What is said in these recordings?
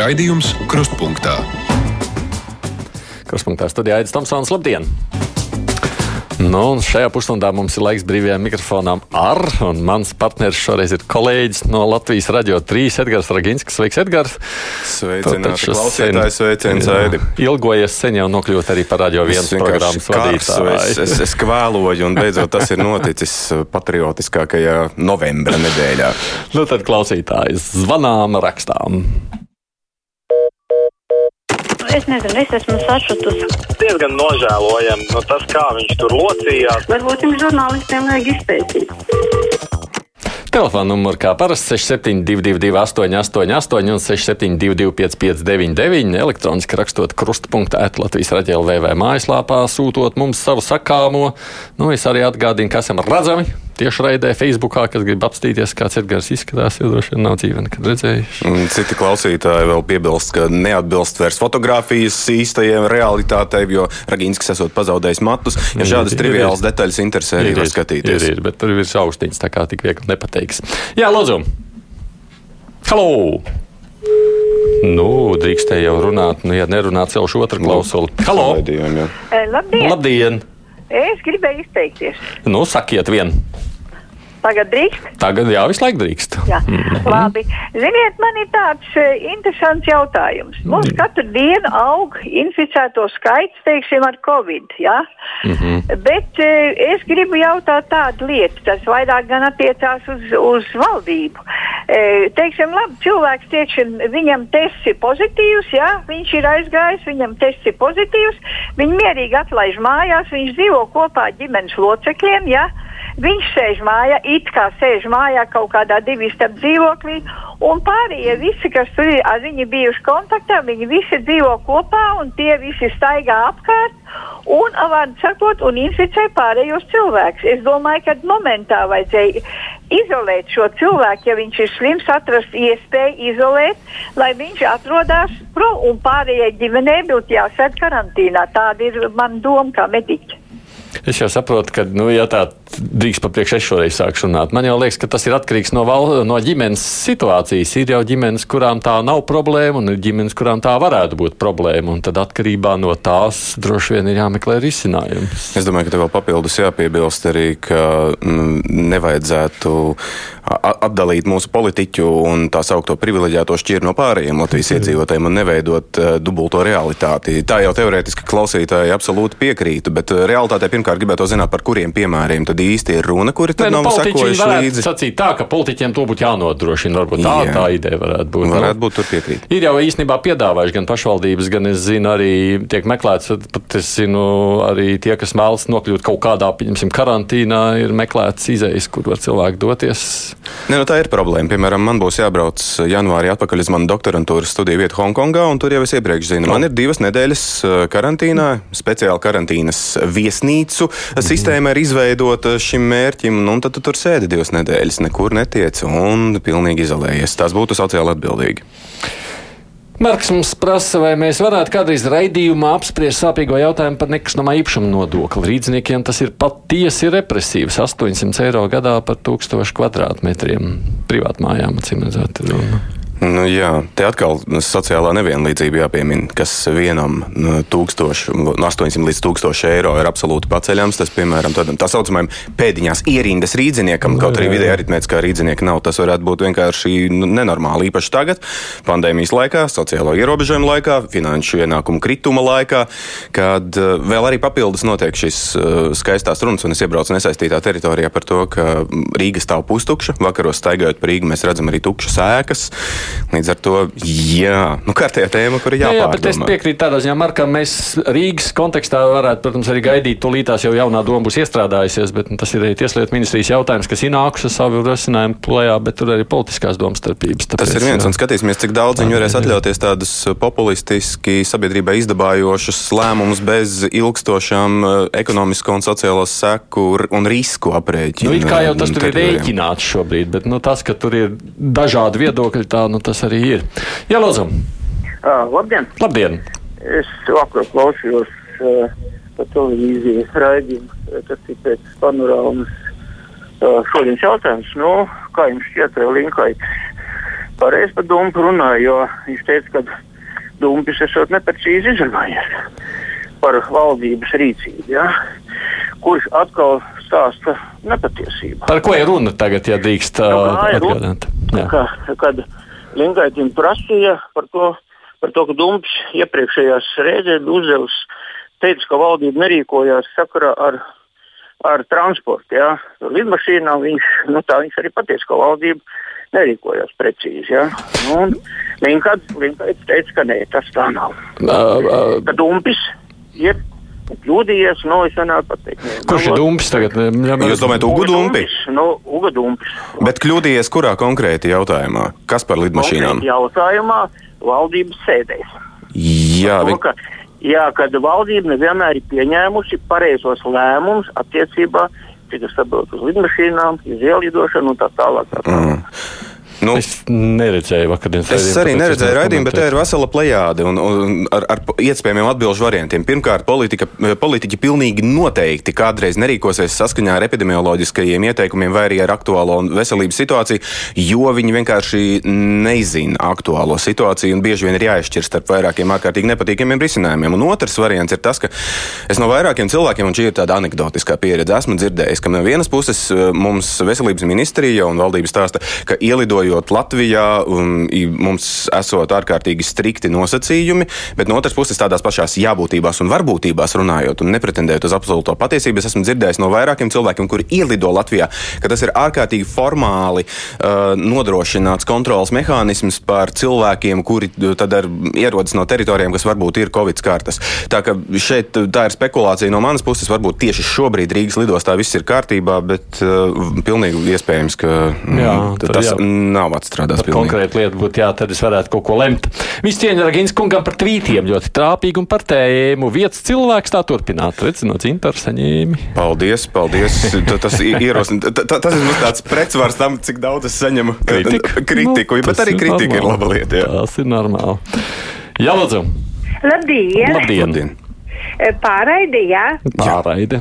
Raidījums Krustpunktā. Krustpunktā studijā Aits Tomsons. Labdien! Nu, un šajā pusstundā mums ir laiks brīvajam mikrofonam ar, un mans partneris šoreiz ir kolēģis no Latvijas radio 3, Edgars Raginskis. Sveiks, Edgars! Sveicināti klausītāji, sveiciens Aidi! Ilgojies sen jau nokļūt arī par radio vienas programmas vadītāju. Es, es, es kvēloju, un beidzot tas ir noticis patriotiskākajā novembra nedēļā. nu tad klausītājs zvanām, rakstām. Es nezinu, es esmu sašutusi. Diezgan nožēlojami nu, tas, kā viņš tur locījās. Varbūt jums žurnālistiem vajag izpētīt. Telefona numurs kā parasti 6722, 888, un 672, 559, elektroniski rakstot krustpunktā, Latvijas raidījumā, vai mājaslapā, sūtot mums savu sakāmo. Nu, es arī atgādinu, ka esam redzami tiešraidē, Facebookā, kas grib apstīties, kāds Edgars izskatās, jo droši vien nav dzīve nekad redzējuši. Citi klausītāji vēl piebilst, ka neatbilst vairs fotografijas īstajiem realitātei, jo Ragīnskis esot pazaudējis matus. Ja šādas triviālas detaļas interesē, arī var skatīties. Ir, ir, bet tur ir austiņas, tā kā tik viegli nepateiks. Jā, lūdzu! Halo! Nu, drīkstēja jau runāt, nu, ja nerunā celšu otru klausuli. Halo! Laidījām, jā. Labdien! Labdien! Es gribēju izteikties. Nu, sakiet vienu. Tagad drīkst? Tagad jā, visu laiku drīkst. Jā, mm -hmm. labi. Ziniet, man ir tāds uh, interesants jautājums. Mums mm katru dienu aug inficēto skaits, teiksim, ar covid. Ja? Mm -hmm. Bet uh, es gribu jautāt tādu lietu, tas vairāk gan attiecās uz, uz valdību. Uh, teiksim, labi, cilvēks tiekšan, viņam tests ir pozitīvs, ja? viņš ir aizgājis, viņam tests ir pozitīvs, viņš mierīgi atlaiž mājās, viņš dzīvo kopā ģimenes locekļiem. Ja? Viņš sēž mājā, it kā sēž mājā kaut kādā divu istabu dzīvoklī, un pārējie visi, kas tur ir ar viņu bijuši kontaktā, viņi visi dzīvo kopā, un tie visi staigā apkārt, un, vārdu sakot, un inficē pārējos cilvēkus. Es domāju, ka momentā vajadzēja izolēt šo cilvēku, ja viņš ir slims, atrast iespēju izolēt, lai viņš atrodas prom, un pārējie ģimenei būtu jāsēd karantīnā. Tāda ir mana doma kā mediķa. Es jau saprotu, ka, nu, ja tā drīkst papriekš, es šoreiz sākšu runāt. Man jau liekas, ka tas ir atkarīgs no, val, no ģimenes situācijas. Ir jau ģimenes, kurām tā nav problēma, un ir ģimenes, kurām tā varētu būt problēma. Un tad atkarībā no tās droši vien ir jāmeklē risinājums. Es domāju, ka tev vēl papildus jāpiebilst arī, ka mm, nevajadzētu atdalīt mūsu politiķu un tā saukto privileģēto šķiru no pārējiem Latvijas iedzīvotājiem un neveidot uh, dubulto realitāti. Tā jau teorētiski klausītāji absolūti piekrītu, bet uh, realitātē pirmkārt gribētu zināt, par kuriem piemēriem tad īsti ir runa, kuri tad ne, nu, nav sekojuši līdzi. Sacīt tā, ka politiķiem to būtu jānodrošina. Varbūt tā, Jā. tā ideja varētu būt. Varētu nu, būt tur piekrīt. Ir jau īstenībā piedāvājuši gan pašvaldības, gan es zinu, arī tiek meklēts, pat es zinu, arī tie, kas mēlas nokļūt kaut kādā, pieņemsim, karantīnā, ir meklēts izējas, kur var cilvēki doties. Ne, nu, tā ir problēma. Piemēram, man būs jābrauc janvārī atpakaļ uz manu doktorantūras studiju vietu Hongkongā, un tur jau es iepriekš zinu, man ir divas nedēļas karantīnā, speciāla karantīnas viesnīcu mm sistēma ir izveidota šim mērķim, un tad tu tur sēdi divas nedēļas, nekur netiec un pilnīgi izolējies. Tas būtu sociāli atbildīgi. Marks mums prasa, vai mēs varētu kādreiz raidījumā apspriest sāpīgo jautājumu par nekustamā īpašuma nodokli. Rīdzniekiem tas ir patiesi represīvs - 800 eiro gadā par 1000 kvadrātmetriem privātmājām, acīm redzot. Nu, jā, te atkal sociālā nevienlīdzība jāpiemina, kas vienam nu, 1000, 800 līdz 1000 eiro ir absolūti paceļams. Tas, piemēram, tādam tā saucamajam pēdiņās ierindas rīdziniekam, kaut arī vidēji aritmētiskā rīdzinieka nav, tas varētu būt vienkārši nu, nenormāli. Īpaši tagad, pandēmijas laikā, sociālo ierobežojumu laikā, finanšu ienākumu krituma laikā, kad uh, vēl arī papildus notiek šis uh, skaistās runas, un es iebraucu nesaistītā teritorijā par to, ka Rīga stāv pustukša. Vakaros staigājot pa Rīgu, mēs redzam arī tukšas ēkas. Līdz ar to, jā, nu, kārtējā tēma, kur ir jāpārdomā. Jā, jā, bet es piekrītu tādā ziņā, Markam, mēs Rīgas kontekstā varētu, protams, arī gaidīt, tūlītās jau jaunā doma būs iestrādājusies, bet nu, tas ir arī Tieslietu ministrijas jautājums, kas ir nākuši ar savu risinājumu plējā, bet tur arī politiskās domas starpības. Tāpēc, tas ir viens, un skatīsimies, cik daudz viņi varēs atļauties tādus populistiski sabiedrībai izdabājošus lēmumus bez ilgstošām eh, ekonomisko un sociālo seku un risku aprēķinu. Nu, it kā jau tas tur ir rēķināts šobrīd, bet nu, tas, ka tur ir dažādi viedokļi, tā nu, tas arī ir. Jā, Lūdzu! Uh, labdien! Labdien! Es vakar klausījos uh, pa televīzijas raidījumu, tas ir pēc panorāmas. Uh, šodienas jautājums, nu, kā jums šķiet, Linkaitis pareizi par Dumpu runāja, jo viņš teica, ka Dumpis esot neprecīzi izrunājies par valdības rīcību, ja? kurš atkal stāsta nepatiesību. Par ko ir runa tagad, ja drīkst Nu, uh, ir atgādināt? Jā. Ka, kad Linkaitim prasīja par to, par to, ka Dumps iepriekšējās reizēs bija uzdevis, teica, ka valdība nerīkojās sakarā ar, ar transportu. Ja? Ar lidmašīnām viņš, nu, tā, viņš arī pateica, ka valdība nerīkojās precīzi. Ja? Un Linkaits teica, ka nē, tas tā nav. Ka Dumpis ir kļūdījies, no es nevaru pateikt. Nē, kurš ir nu, dumpis tagad? Ja Jūs domājat, Ugu Dumpi? Nu, Uga Dumpis. Bet kļūdījies kurā konkrēti jautājumā? Kas par lidmašīnām? Konkrēti Jautājumā valdības sēdēs. Jā, To, vi... ka, jā, kad valdība nevienmēr ir pieņēmusi pareizos lēmumus attiecībā cik es saprotu, uz lidmašīnām, uz ielidošanu un tā tālāk. Tā tālāk. Mm. Nu, Es neredzēju vakardienas Es raidījumu, arī tāpēc neredzēju raidījumu, bet te ir vesela plejāde un, un ar, ar iespējamiem atbildžu variantiem. Pirmkārt, politika, politiķi pilnīgi noteikti kādreiz nerīkosies saskaņā ar epidemioloģiskajiem ieteikumiem vai arī ar aktuālo veselības situāciju, jo viņi vienkārši nezina aktuālo situāciju un bieži vien ir jāizšķir starp vairākiem ārkārtīgi nepatīkamiem risinājumiem. Un otrs variants ir tas, ka es no vairākiem cilvēkiem, un šī ir tāda anekdotiskā pieredze, esmu dzirdējis, ka no vienas puses eh, mums veselības ministrija un valdības stāsta, ka ielidojot Latvijā i- mums esot ārkārtīgi strikti nosacījumi, bet no otras puses tādās pašās jābūtībās un varbūtībās runājot un nepretendējot uz absolūto patiesību, es esmu dzirdējis no vairākiem cilvēkiem, kuri ielido Latvijā, ka tas ir ārkārtīgi formāli uh, nodrošināts kontrols mehānisms par cilvēkiem, kuri tad ar, ierodas no teritorijām, kas varbūt ir Covid kartas. Tā ka šeit tā ir spekulācija no manas puses. Varbūt tieši šobrīd Rīgas lidostā viss ir kārtībā, bet uh, pilnīgi iespējams, ka mm, Jā, tas jā. Nav atstrādāts. Konkrētu lietu būtu jā, tad es varētu kaut ko lemt. Viss cieņa Ragīnas kungam par tvītiem ļoti trāpīgi un par tēmu. Vietas cilvēks tā turpināt. Redz, no Cintāra saņēmi. Paldies, paldies. Tas ir ierosināts. Tas ir mums tāds pretsvars tam, cik daudz es saņemu Kritiku. kritiku Nu, bet arī kritika ir laba lieta. Jā. Tas ir normāli. Jā, lūdzu. Labdien! Labdien. Labdien. Pārraidi, jā. Pārraide.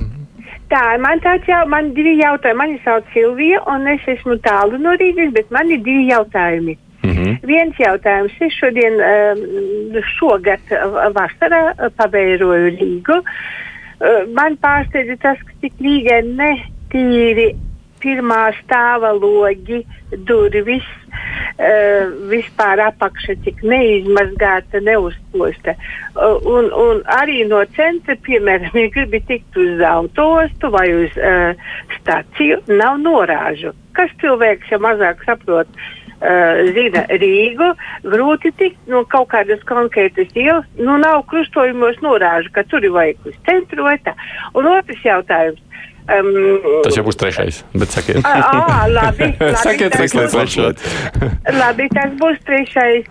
Tā, man tāds jau, man divi jautājumi. Mani sauc Silvija, un es esmu tālu no Rīgas, bet man ir divi jautājumi. Mm -hmm. Viens jautājums. Es šodien, um, šogad uh, vasarā uh, pavēroju Rīgu. Uh, man pārsteidza tas, ka tik Rīgai netīri pirmā stāva logi, durvis, uh, vispār apakša tik neizmazgāta, neuzposta. Uh, un, un arī no centra, piemēram, ja gribi tikt uz autostu vai uz uh, staciju, nav norāžu. Kas cilvēks, ja mazāk saprot, zina Rīgu, grūti tikt no kaut kādas konkrētas ielas, nu nav krustojumos norāžu, ka tur ir vajag uz centru vai tā. Un otrs jautājums. Um, Tas jau būs trešais. Bet sakiet, Ā, ā, labi, labi, sakiet tas būs- trešais. Labi, tas būs trešais.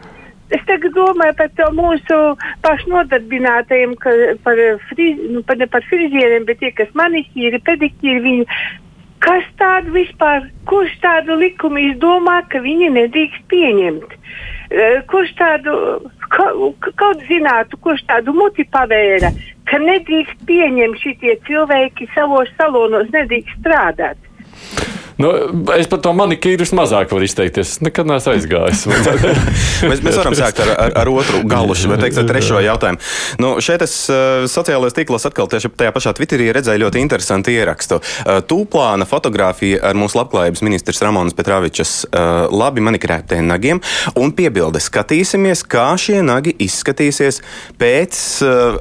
Es tagad domāju par to mūsu pašnodarbinātajiem, ka par, friz, nu, par, ne par frizieriem, bet tie, kas manikīri, pedikīri, viņi, kas tādu vispār, kurš tādu likumu izdomā, ka viņi nedrīkst pieņemt? Eh, Kurš tādu, ka, kaut zinātu, kurš tādu muti pavēra, ka nedrīkst pieņemt šitie cilvēki savos salonos, nedrīkst strādāt? Nu, es par to manikīru mazāk varu izteikties. Es nekad neesmu aizgājis. mēs, mēs varam sākt ar, ar, ar otru galu, vai teikt, ar trešo jautājumu. Nu, šeit es uh, sociālajos tīklos atkal tieši tajā pašā Twitterī redzēju ļoti interesantu ierakstu. Uh, Tūplāna fotografija ar mūsu labklājības ministrs Ramonas Petravičas uh, labi manikrētiem nagiem un piebilde skatīsimies, kā šie nagi izskatīsies pēc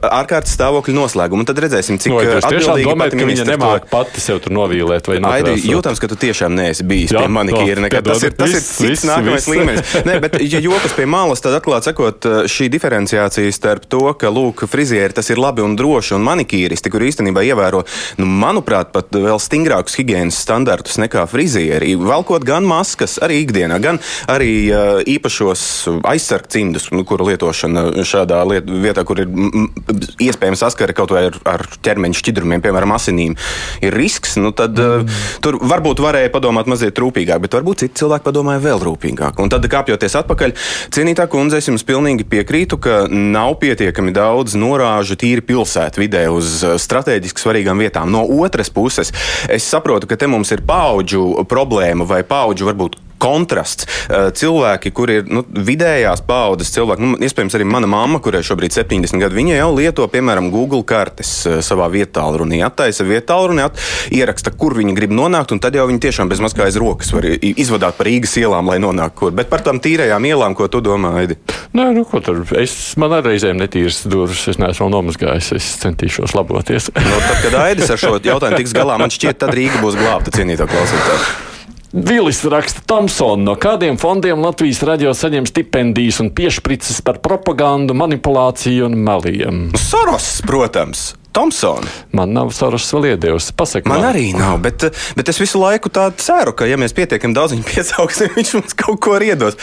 ārkārtas stāvokļa noslēguma. Un tad redzēsim, cik tiešām atbildīgi pati ka viņa ministra to- nemāk pati sev tur novīlēt vai nokrāsot? jūtams, ka tu tiešām neesi bijis Jā, pie manikīra. nekad. Tas ir, tas ir viss, cits viss, nākamais viss. līmenis. Nē, bet, ja jokas pie malas, tad atklāt sakot, šī diferenciācija starp to, ka, lūk, frizieri tas ir labi un droši, un manikīristi, kur īstenībā ievēro, nu, manuprāt, pat vēl stingrākus higiēnas standartus nekā frizieri, valkot gan maskas, arī ikdienā, gan arī uh, īpašos aizsargcimdus, nu, kuru lietošana šādā liet, vietā, kur ir mm, mm, iespējams saskara kaut vai ar, ar ķermeņa šķidrumiem, piemēram, asinīm, ir risks, nu, tad mm. uh, tur varbūt varēja padomāt mazliet rūpīgāk, bet varbūt citi cilvēki padomāja vēl rūpīgāk. Un tad, kāpjoties atpakaļ, cienītā kundze, es jums pilnīgi piekrītu, ka nav pietiekami daudz norāžu tīri pilsētvidē uz uh, strateģiski svarīgām vietām. No otras puses, es saprotu, ka te mums ir paudžu problēma vai paudžu varbūt kontrasts. Uh, cilvēki, kuri ir nu, vidējās paudzes cilvēki, nu, iespējams, arī mana mamma, kurai šobrīd ir 70 gadi, viņa jau lieto, piemēram, Google kartes uh, savā vietā, runī, attaisa vietā, runī, at, ieraksta, kur viņi grib nonākt, un tad jau viņi tiešām bez mazā aiz rokas var izvadāt par Rīgas ielām, lai nonāktu kur. Bet par tām tīrajām ielām, ko tu domā, Aidi? Nē, nu, ko tur? Es man ar reizēm netīras durvis, es neesmu nomazgājis, es centīšos laboties. no, tad, kad Aidis ar šo jautājumu tiks galā, man šķiet, tad Rīga būs glābta cienītā klausītāja. Vilis raksta, Tomsona, no kādiem fondiem Latvijas radio saņem stipendijas un piešprices par propagandu, manipulāciju un meliem? Soros, protams. Thompsona. Man nav Soros vēl iedevusi. Pasaki, man, man arī nav, bet, bet es visu laiku tā ceru, ka, ja mēs pietiekami daudz viņu piesauksim, viņš mums kaut ko iedos.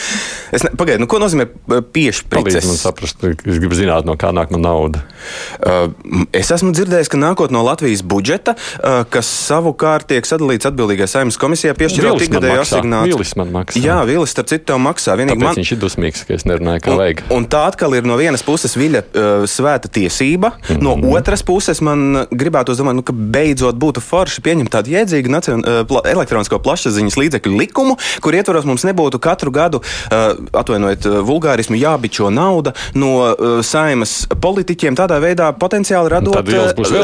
Es ne, pagaidu, nu, ko nozīmē piešķirts? Man saprast, es gribu zināt, no kā nāk man nauda. Uh, es esmu dzirdējis, ka nākot no Latvijas budžeta, uh, kas savukārt tiek sadalīts atbildīgajai saimnes komisijai, piešķirot ikgadēju asignāciju. Vīlis man maksā. Jā, Vīlis starp citu tev maksā. Vienīgi Tāpēc man... viņš ir dusmīgs, ka es nerunāju, kā un, vajag. Un tā atkal ir no vienas puses viļa uh, svēta tiesība, mm -hmm. no mhm. otras puses man gribētu domāt, nu, ka beidzot būtu forši pieņemt tādu jēdzīgu nacion, pla, elektronisko plašsaziņas līdzekļu likumu, kur ietvaros mums nebūtu katru gadu, atvainojiet, vulgārismu, jābičo nauda no saimas politiķiem, tādā veidā potenciāli radot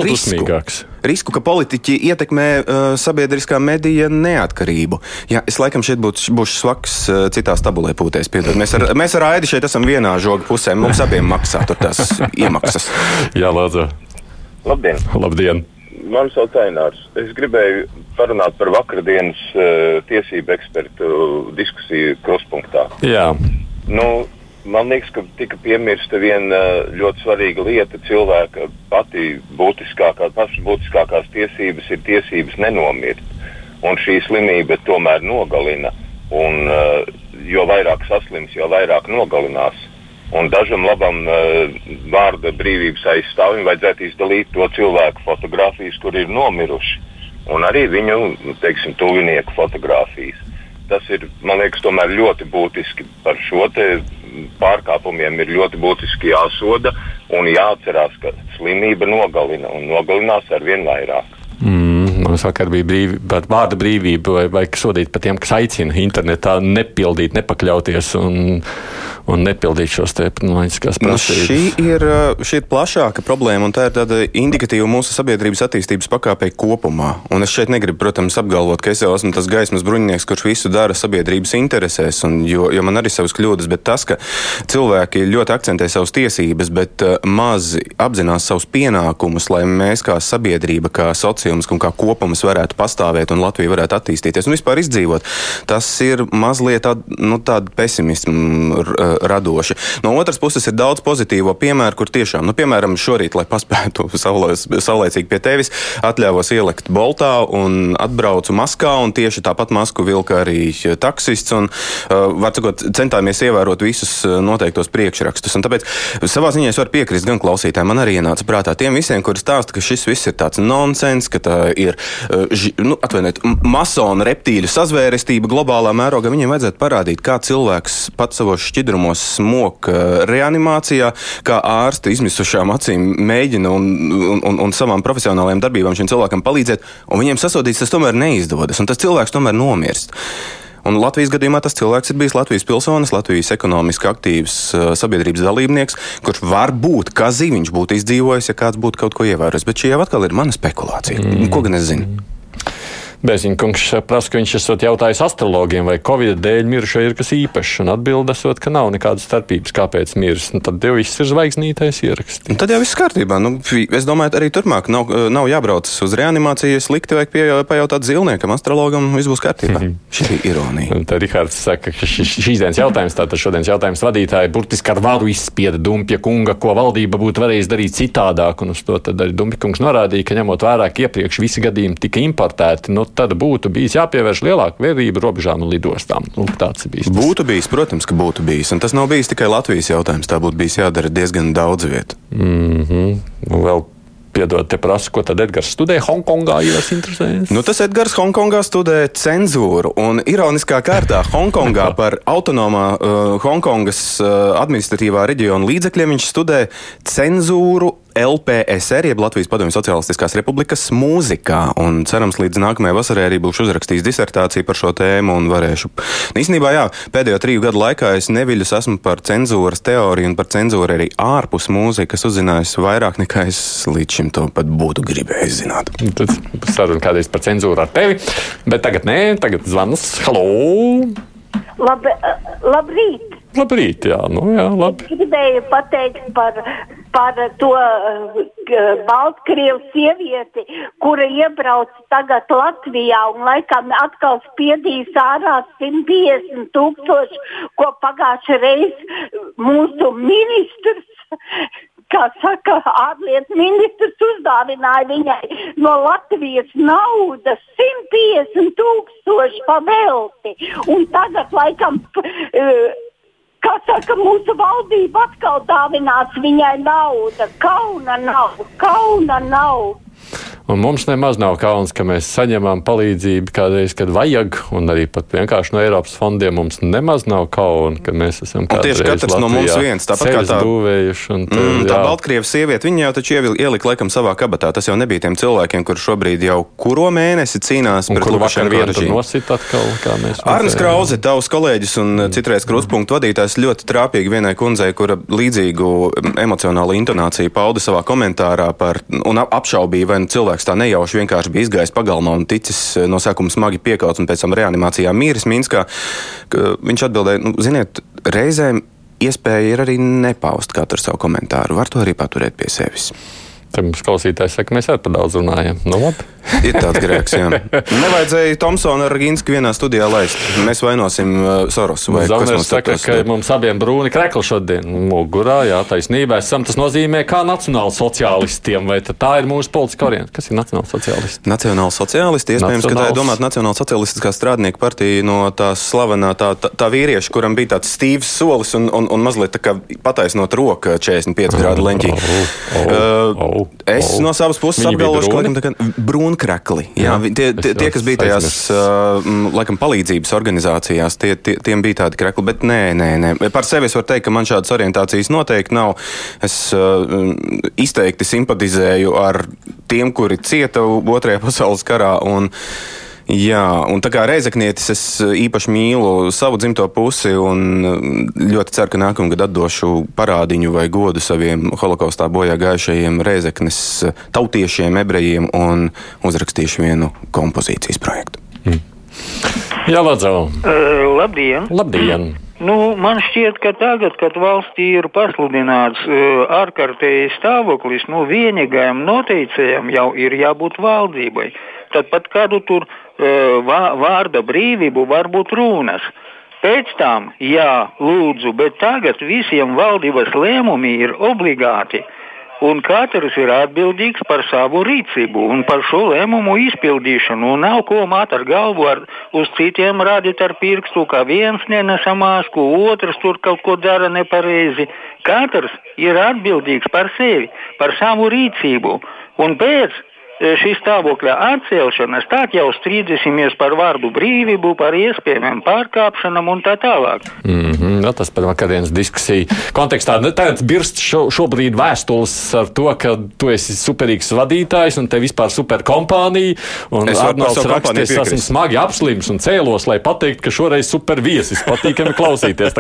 risku. Risku, ka politiķi ietekmē uh, sabiedriskā medija neatkarību. Jā, es laikam šeit būtu, būšu svaks uh, citās tabulē pūtēs. Piedod. Mēs ar, mēs ar Aidi šeit esam vienā žoga pusē. Mums abiem maksā tur tās iemaksas. Jā, lūdzu. Labdien! Labdien. Mani sauc Ainārs. Es gribēju parunāt par vakardienas uh, tiesību ekspertu diskusiju kruspunktā. Jā. Nu, man liekas, ka tika piemirsta viena uh, ļoti svarīga lieta. Cilvēka pati būtiskākā, pašas būtiskākās tiesības ir tiesības nenomirt. Un šī slimība tomēr nogalina. Un, uh, jo vairāk saslims, jo vairāk nogalinās. Un dažam labam uh, vārda brīvības aizstāvim vajadzētu izdalīt to cilvēku fotografijas, kur ir nomiruši, un arī viņu teiksim, tuvinieku fotografijas. Tas ir, man liekas, tomēr ļoti būtiski. Par šo pārkāpumiem ir ļoti būtiski jāsoda un jāatcerās, ka slimība nogalina un nogalinās ar vien vairāk. Mm, man vakar bija brīvība, vārda brīvība, vai, vai sodīt par tiem, kas aicina internetā nepildīt, nepakļauties un, un nepildīt šos tehnoloģiskās nu, prasības. Nu, šī, ir, šī ir plašāka problēma, un tā ir tāda indikatīva mūsu sabiedrības attīstības pakāpei kopumā. Un es šeit negribu, protams, apgalvot, ka es jau esmu tas gaismas bruņinieks, kurš visu dara sabiedrības interesēs, un, jo, jo man arī savas kļūdas, bet tas, ka cilvēki ļoti akcentē savas tiesības, bet uh, maz apzinās savus pienākumus, lai mēs kā sabiedrība, kā sociāla nosacījumus un kā kopums varētu pastāvēt un Latvija varētu attīstīties un vispār izdzīvot. Tas ir mazliet tād, nu, tādu pesimismu radoši. No otras puses ir daudz pozitīvo piemēru, kur tiešām, nu, piemēram, šorīt, lai paspētu saulēcīgi pie tevis, atļāvos ielikt boltā un atbraucu maskā un tieši tāpat masku vilka arī taksists un, var sakot, centāmies ievērot visus noteiktos priekšrakstus. Un tāpēc savā ziņā es varu piekrist gan klausītājiem, man arī ienāca prātā tiem visiem, kuri stāsta, ka šis viss ir tāds nonsens, ka tā ir eh, nu, atvainojiet, masona reptīļu sazvērestība globālā mērogā. Viņiem vajadzētu parādīt, kā cilvēks pats savos šķidrumos smok eh, reanimācijā, kā ārsti izmisušām acīm mēģina un, un, un, un savām profesionālajām darbībām šim cilvēkam palīdzēt, un viņiem sasodīts tas tomēr neizdodas, un tas cilvēks tomēr nomirst. Un Latvijas gadījumā tas cilvēks ir bijis Latvijas pilsonis, Latvijas ekonomiski aktīvs uh, sabiedrības dalībnieks, kurš varbūt kā zīviņš būtu izdzīvojis, ja kāds būtu kaut ko ievērojis. Bet šī jau atkal ir mana spekulācija. Mm. Ko gan es zinu? Mm. Bēziņkungs prasa, ka viņš esot jautājis astrologiem, vai Covid dēļ mirušo ir kas īpašs, un atbild esot, ka nav nekādas starpības, kāpēc mirs. Nu, tad jau viss ir zvaigznītais ieraksts. Un tad jau viss kārtībā. Nu, es domāju, arī turpmāk nav, nav jābrauc uz reanimāciju. Slikti vajag pie, pajautāt zilniekam, astrologam, viss būs kārtībā. Mhm. Šī ir ironija. Tad Rihards saka, ka šis, šīs dienas jautājums, tātad šodienas jautājums vadītāji burtiski ar varu izspieda Dumpja kunga, ko valdība būtu varējusi darīt citādāk. Un uz to tad arī Dumpja kungs norādīja, ka ņemot vērā, ka iepriekš visi gadījumi tika importēti. Nu, tad būtu bijis jāpievērš lielāka vērība robežām un lidostām. Nu, tāds ir bijis. Būtu bijis, protams, ka būtu bijis. Un tas nav bijis tikai Latvijas jautājums. Tā būtu bijis jādara diezgan daudz vietu. Mm -hmm. Vēl Piedod, te prasa, ko tad Edgars studē Hongkongā, tas. Nu, tas Edgars Hongkongā studē cenzūru. Un ironiskā kārtā Hongkongā par autonomā uh, Hongkongas uh, administratīvā reģiona līdzekļiem viņš studē cenzūru LPSR, jeb Latvijas Padomju Socialistiskās Republikas mūzikā. Un cerams, līdz nākamajai vasarai arī būšu uzrakstījis disertāciju par šo tēmu un varēšu. Īsnībā, jā, pēdējo triju gadu laikā es neviļus esmu par cenzūras teoriju un par cenzūru arī ārpus mūzikas uzzinājis vairāk nekā es līdz šim to pat būtu gribējis zināt. Tad saruna kādreiz par cenzūru ar tevi, bet tagad nē, tagad zvans. Halo! Labi, labrīt! Labrīt, jā, nu jā, labi. Gribēju pateikt par, par to uh, Baltkrievu sievieti, kura iebrauc tagad Latvijā un laikam atkal spiedīs ārā 150 tūkstoši, ko pagājušajā reizē mūsu ministrs kā saka, ārlietu ministrs uzdāvināja viņai no Latvijas naudas 150 tūkstoši pavelti. Un tagad, laikam, uh, kā saka, mūsu valdība atkal dāvinās viņai naudu. Kauna nav, kauna nav. Un mums nemaz nav kauns, ka mēs saņemam palīdzību kādreiz, kad vajag, un arī pat vienkārši no Eiropas fondiem mums nemaz nav kauna, ka mēs esam tieši katrs Latvijā no mums viens. Tāpat kā tā būvējuši. Un, tā, mm, tā Baltkrievas sieviete, viņa jau taču ielika laikam savā kabatā. Tas jau nebija tiem cilvēkiem, kur šobrīd jau kuro mēnesi cīnās un pret Lukašenko režīmu. Nosit atkal, kā mēs. Arnis Krause, tavs kolēģis un mm. citreiz krustpunktu vadītājs, ļoti trāpīgi vienai kundzei, kura līdzīgu emocionālu intonāciju pauda savā komentārā par un apšaubīja, vai nu cilvēks cilvēks tā nejauši vienkārši bija izgājis pagalmā un ticis eh, no sākuma smagi piekauts un pēc tam reanimācijā mīris Minskā. Viņš atbildēja, nu, ziniet, reizēm iespēja ir arī nepaust katru savu komentāru. Var to arī paturēt pie sevis. Tad mums klausītājs saka, mēs arī par daudz runājam. Nu, labi. Ir tāds grēks, jā. Nevajadzēja Tomsonu ar Ginsku vienā studijā laist. Mēs vainosim uh, Sorosu. Zauners saka, ka mums abiem brūni krekli šodien mugurā, jā, taisnība esam. Tas nozīmē, kā nacionāli sociālistiem, vai tā ir mūsu politiska orientācija? Kas ir nacionāli sociālisti? Nacionāli sociālisti, iespējams, Nacionāls... ka tā ir domāta Nacionāla socialistiskā strādnieku partija no tās slavenā tā, tā, tā vīrieša, kuram bija tāds stīvs solis un, un, un mazliet tā kā pataisnot roku 45 grādu leņķī. Oh, oh, oh, oh, es oh. no savas puses apgalvošu, ka tā brūni brūnkrakli. Jā, jā, tie, tie, tie, kas bija tajās uh, laikam, palīdzības organizācijās, tie, tie, tiem bija tādi krakli. Bet nē, nē, nē. Par sevi es varu teikt, ka man šādas orientācijas noteikti nav. Es uh, izteikti simpatizēju ar tiem, kuri cieta Otrajā pasaules karā. Un, Jā, un tā kā reizeknietis, es eh, īpaši mīlu savu dzimto pusi un eh, ļoti ceru, ka nākamgad atdošu parādiņu vai godu saviem holokaustā bojā gājušajiem reizeknes eh, tautiešiem, ebrejiem un uzrakstīšu vienu kompozīcijas projektu. Mm. Jā, Ladzau. Uh, labdien! Labdien! Nu, man šķiet, ka tagad, kad valstī ir pasludināts uh, ārkārtējs stāvoklis, nu, vienīgajam noteicējam jau ir jābūt valdībai. Tad pat kādu tur vārda brīvību var būt runas. Pēc tam, jā, lūdzu, bet tagad visiem valdības lēmumi ir obligāti. Un katrs ir atbildīgs par savu rīcību un par šo lēmumu izpildīšanu. Un nav ko māt ar galvu, ar, uz citiem rādīt ar pirkstu, ka viens nenesa masku, otrs tur kaut ko dara nepareizi. Katrs ir atbildīgs par sevi, par savu rīcību. Un pēc šī stāvokļa atcelšanas, tad jau strīdēsimies par vārdu brīvību, par iespējamiem pārkāpšanām un tā tālāk. Mm -hmm, no, tas par vakardienas diskusiju kontekstā. Nu, tagad birst šo, šobrīd vēstules ar to, ka tu esi superīgs vadītājs un te vispār superkompānija. Un Arnolds raksta, es esmu smagi apslims un cēlos, lai pateiktu, ka šoreiz super viesis patīkami klausīties.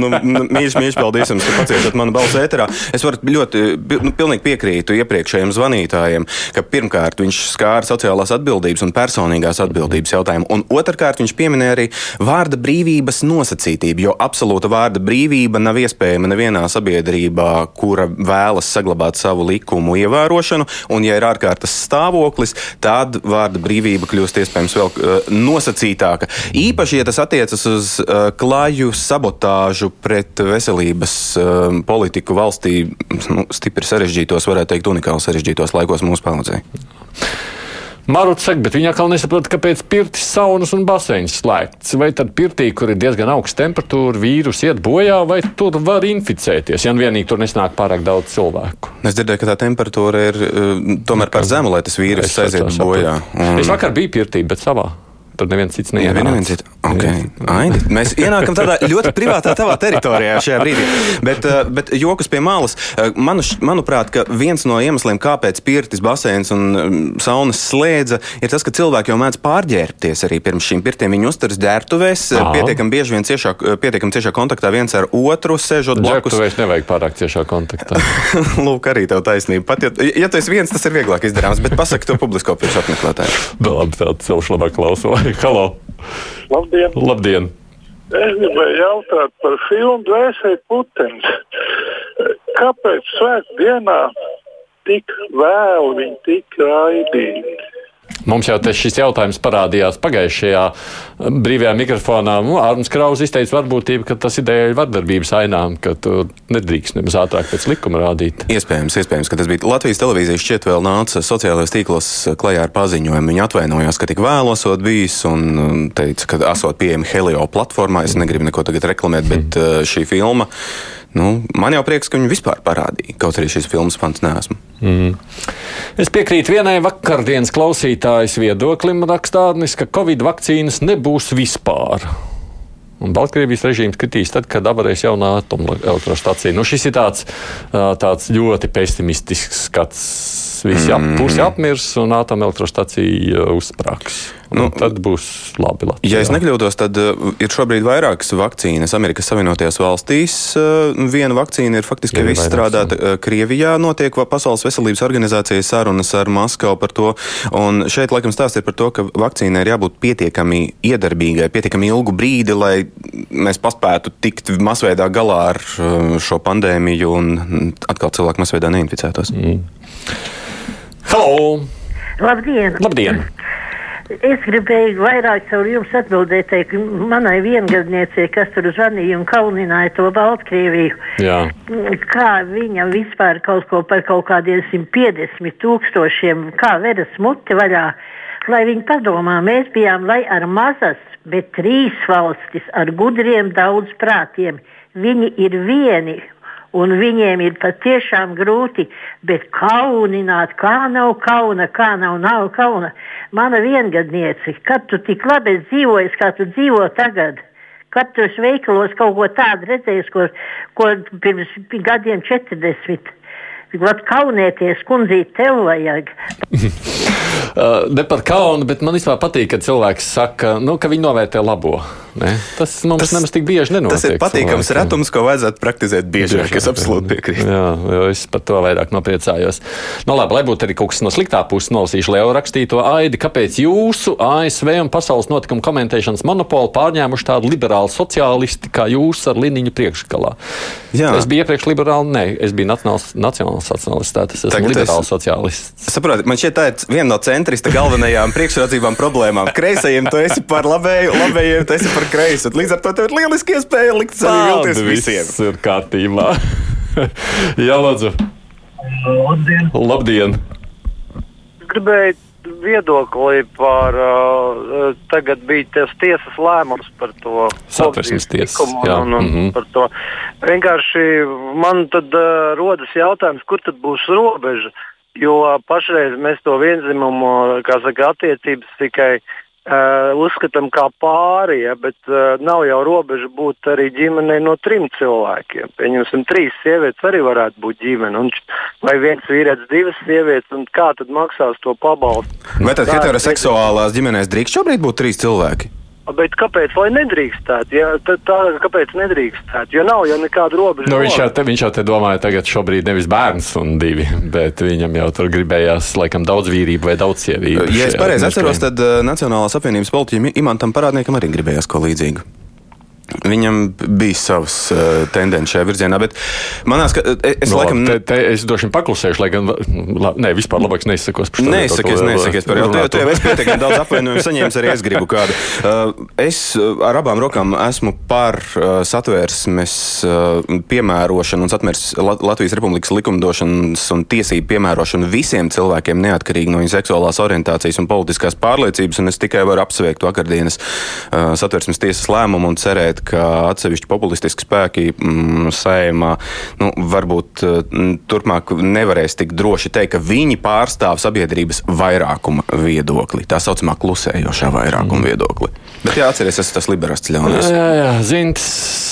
nu, nu, mīļš, mīļš, paldies jums, ka pacietat manu balsu ēterā. Es varu ļoti, nu, pilnīgi piekrītu iepriekšējiem zvanītājiem ka pirmkārt viņš skāra sociālās atbildības un personīgās atbildības jautājumu, un otrkārt viņš pieminēja arī vārda brīvības nosacītību, jo absolūta vārda brīvība nav iespējama nevienā sabiedrībā, kura vēlas saglabāt savu likumu ievērošanu, un ja ir ārkārtas stāvoklis, tad vārda brīvība kļūst iespējams vēl uh, nosacītāka. Īpaši, ja tas attiecas uz uh, klaju sabotāžu pret veselības uh, politiku valstī, nu, stipri sarežģītos, varētu teikt, unikāli sarežģītos laikos mūsu paudzē pieredzēju. Maruts saka, bet viņa atkal nesaprot, kāpēc pirtis, saunas un baseinis slēgts. Vai tad pirtī, kur ir diezgan augsta temperatūra, vīrus iet bojā, vai tur var inficēties, ja nu vienīgi tur nesnāk pārāk daudz cilvēku? Es dzirdēju, ka tā temperatūra ir uh, tomēr par zemu, lai tas vīrus aiziet bojā. Un... Es vakar biju pirtī, bet savā. Tur neviens cits Jā, neienāca. neviens cits. Okay. Aidi, mēs ienākam tādā ļoti privātā tavā teritorijā šajā brīdī. Bet, eh, bet jokus pie malas. eh, Manu, manuprāt, ka viens no iemesliem, kāpēc pirtis, baseins un mm, saunas slēdza, ir tas, ka cilvēki jau mēdz pārģērbties arī pirms šīm pirtiem. Viņi uzturas ģērbtuvēs, Aha. pietiekami bieži vien ciešā, pietiekami ciešā kontaktā viens ar otru, sēžot blakus. Blakus nevajag pārāk ciešā kontaktā. Lūk, arī tev taisnība. Pat, ja, ja tu esi viens, tas ir vieglāk izdarāms, bet pasaki to publisko priekš apmeklētājiem. Nu, Labi, tāds celš labāk klauso. Halo! Labdien! Labdien! Es gribēju jautāt par filmu Dvēseli Putins. Kāpēc svētdienā tik vēlu viņi tika raidīti? Mums jau šis jautājums parādījās pagājušajā eh, brīvajā mikrofonā. Nu, Arnēs Kraus izteica varbūtību, ka tas ir dēļ vardarbības ainām, ka tu nedrīkst nemaz ātrāk pēc likuma rādīt. Iespējams, iespējams, ka tas bija Latvijas televīzijas šķiet vēl nāca sociālajos tīklos klajā ar paziņojumu. Viņi atvainojās, ka tik vēlu esot bijis un um, teica, ka esot pieejami Helio platformā. Es negribu neko tagad reklamēt, bet uh, šī filma, nu, man jau prieks, ka viņi vispār parādīja. Kaut arī šīs filmas fans neesmu. Mm. Es piekrītu vienai vakardienas klausītājas viedoklim, rakstādnis, ka Covid vakcīnas nebūs vispār. Un Baltkrievijas režīms kritīs tad, kad apvarēs jaunā atomelektrostacija. Nu, šis ir tāds, tāds ļoti pesimistisks skats. Visi ap, pusi apmirs un atomelektrostacija uzsprāgs. Nu, tad būs labi. Latvijā. Ja es nekļūdos, tad uh, ir šobrīd vairākas vakcīnas Amerikas Savienotajās valstīs. Uh, viena vakcīna ir faktiski jau izstrādāta uh, Krievijā. Notiek va- Pasaules veselības organizācijas sarunas ar Maskavu par to. Un šeit, laikam, stāsts ir par to, ka vakcīnai ir jābūt pietiekami iedarbīgai, pietiekami ilgu brīdi, lai mēs paspētu tikt masveidā galā ar šo pandēmiju un mm, atkal cilvēku masveidā neinficētos. Mm. Halo! Labdien! Labdien! Es gribēju vairāk caur jums atbildēt teikt, manai viengadniecei, kas tur zvanīja un kaunināja to Baltkrieviju. Jā. Kā viņa vispār kaut ko par kaut kādiem 150 tūkstošiem, kā veras muti vaļā, lai viņi padomā, mēs bijām, lai ar mazas, bet trīs valstis ar gudriem daudz prātiem. Viņi ir vieni un viņiem ir patiešām grūti, bet kaunināt, kā nav kauna, kā nav, nav kauna. Mana viengadniece, kad tu tik labi esi dzīvojis, kā tu dzīvo tagad, kad tu esi veikalos kaut ko tādu redzējis, ko, ko pirms gadiem 40. Vat kaunēties, kundzīt, tev vajag. Uh, ne par kaunu, bet man vispār patīk, kad cilvēks saka, nu, ka viņi novērtē labo. Ne? Tas mums tas, nemaz tik bieži nenotiek. Tas ir patīkams cilvēkiem. retums, ko vajadzētu praktizēt biežāk. Es absolūti piekrītu. Jā, jo es par to vairāk nopriecājos. Nu, labi, lai būtu arī kaut kas no sliktā puses, nolasīšu Leo rakstīto aidi, kāpēc jūsu ASV un pasaules notikumu komentēšanas monopolu pārņēmuši tādu liberālu sociālisti kā jūs ar liniņu priekšgalā. Jā. Es biju iepriekš liberāli, nē, es biju nacionāls, nacionāls sociālists, tātad es esmu Tagad liberāls es- sociālists. Saprotiet, man šķiet, tā ir viena no centrista galvenajām priekšrocībām problēmām. Kreisajiem tu esi par labēju, labējiem tu esi par kreisu. Līdz ar to tev ir lieliski iespēja likt savu vilties visiem. viss ir kārtībā. Jā, lūdzu. Labdien! Labdien! gribēju viedokli par. Uh, tagad bija tas tiesas lēmums par to. Satversmes jā, Un, un, mhm. un par to. Vienkārši man tad uh, rodas jautājums, kur tad būs robeža. Jo pašreiz mēs to vienzimumu, kā saka, attiecības tikai uh, uzskatām kā pāri, ja, bet uh, nav jau robeža būt arī ģimenei no trim cilvēkiem. Pieņemsim, trīs sievietes arī varētu būt ģimene. Un, vai viens vīrietis, divas sievietes, un kā tad maksās to pabalstu? Vai tad heteroseksuālās ģimenēs drīkst šobrīd būt trīs cilvēki? Bet kāpēc lai nedrīkstētu? Ja, tad tā, kāpēc nedrīkstētu? Jo nav jau nekāda robeža. Nu, viņš, jau te, viņš jau te domāja, tagad šobrīd nevis bērns un divi, bet viņam jau tur gribējās laikam daudz vīrību vai daudz sievību. Ja es pareizi atceros, tad uh, Nacionālās apvienības politiķim Imantam Parādniekam arī gribējās ko līdzīgu. Viņam bija savas uh, tendences šajā virzienā, bet manā skatījumā, es No, laikam. te, te, es droši vien paklusēšu, lai gan. La, nē, vispār labāk neizsakos par šo Neizsakies, neizsakies par jautājumu. Tu jau esi pietiekami daudz apvainojumu saņēmis, arī es gribu kādu. Uh, es ar abām rokām esmu par uh, satvērsmes uh, piemērošanu un satvērs La- Latvijas Republikas likumdošanas un tiesību piemērošanu visiem cilvēkiem, neatkarīgi no viņu seksuālās orientācijas un politiskās pārliecības. Un es tikai varu apsveikt vakardienas uh, satvērsmes tiesas lēmumu un cerēt, redzat, ka atsevišķi populistiski spēki mm, sējumā nu, varbūt mm, turpmāk nevarēs tik droši teikt, ka viņi pārstāv sabiedrības vairākuma viedokli, tā saucamā klusējošā vairākuma viedokli. Bet jāatcerieties, tas ir tas liberāls ļaunais. Jā, jā, Zins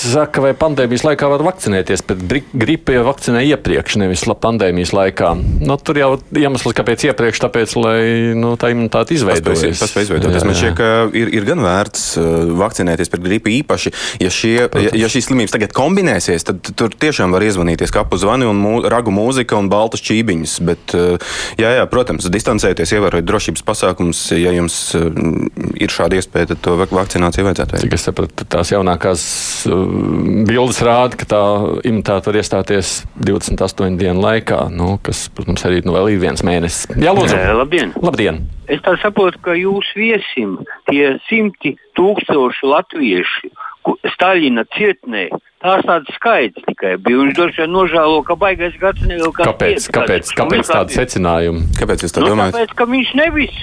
saka, vai pandēmijas laikā var vakcinēties, bet gripa jau vakcinē iepriekš, nevis pandēmijas laikā. Nu, tur jau iemesls, kāpēc iepriekš, tāpēc, lai nu, tā imunitāte izveidojas. Tas izveidoties. Man šķiet, ka ir, ir gan vērts uh, vakcinēties pret gripu īpaši, ja, šie, ja, ja šīs slimības tagad kombinēsies, tad tur tiešām var iezvanīties kapu zvani un mū, ragu mūzika un baltas čībiņas. Bet, uh, jā, jā, protams, distancēties, ievērot drošības pasākumus, ja jums uh, ir šāda iespēja, tad to vakcināciju vajadzētu veikt. Cik es sapratu, tās jaunākās uh, bildes rāda, ka tā imitāte var iestāties 28 dienu laikā, nu, kas, protams, arī nu, vēl ir viens mēnesis. Jā, lūdzu. Labdien! Labdien. Es tā saprotu, ka jūs viesim tie simti tūkstoši latvieši Staļina cietnē. Tās tādas skaidrs tikai bija. Viņš droši vien nožēlo, ka baigais gads nevilkās. Kāpēc, kāpēc, kāpēc tāda secinājuma? Kāpēc jūs tā nu, domājat? Tāpēc, ka viņš nevis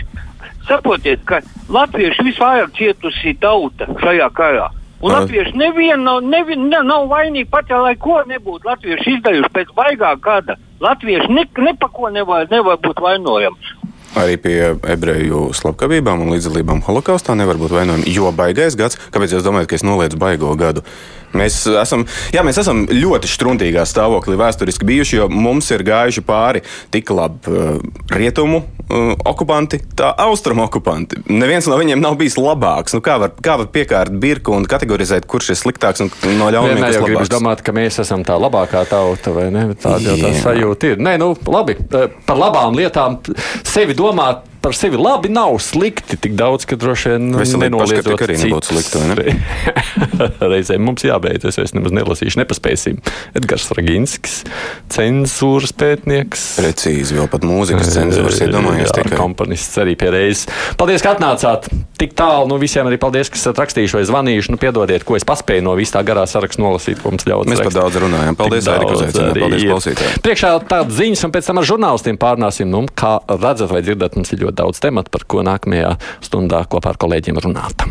Saprotiet, ka latvieši visvairāk cietusi tauta šajā karā. Un Aha. latvieši nevienu nav, nevien, ne, nav vainīgi pat, ja lai ko nebūtu latvieši izdarījuši pēc baigā gada. Latvieši ne, ne pa ko nevar, nevar būt vainojams. Arī pie ebreju slepkavībām un līdzdalībām holokaustā nevar būt vainojami. Jo baigais gads, kāpēc jūs domājat, ka es noliedzu baigo gadu? Mēs esam, jā, mēs esam ļoti struntīgā stāvoklī vēsturiski bijuši, jo mums ir gājuši pāri tik labi uh, rietumu uh, okupanti, tā austrumu okupanti. Neviens no viņiem nav bijis labāks. Nu, kā, var, kā var piekārt birku un kategorizēt, kurš ir sliktāks un no jau gribas labāks? domāt, ka mēs esam tā labākā tauta, vai ne? Tāda jau tā sajūta ir. Nē, nu, labi, eh, par labām lietām sevi domāt. Par sevi labi nav slikti tik daudz, ka droši vien nu, nenoliedzot arī nebūtu slikta, vai ne? Reizēm mums jābeidz, es vairs nemaz nelasīšu, nepaspēsim. Edgars Raginskis, cenzūras pētnieks. Precīzi, vēl pat mūzikas cenzūras iedomājies Jā, tikai. komponists arī pie reizes. Paldies, ka atnācāt tik tālu. Nu, visiem arī paldies, ka esat rakstījuši vai zvanījuši. Nu, piedodiet, ko es paspēju no vis tā garā saraksta nolasīt, ko mums ļaut. Mēs par daudz runājam. Paldies, daudz uzaicināt. arī Paldies, klausītāji. Priekšā tādas ziņas, un pēc tam ar žurnālistiem pārnāsim. Nu, kā redzat vai dzirdat, mums ir ļoti daudz tematu, par ko nākamajā stundā kopā ar kolēģiem runāt.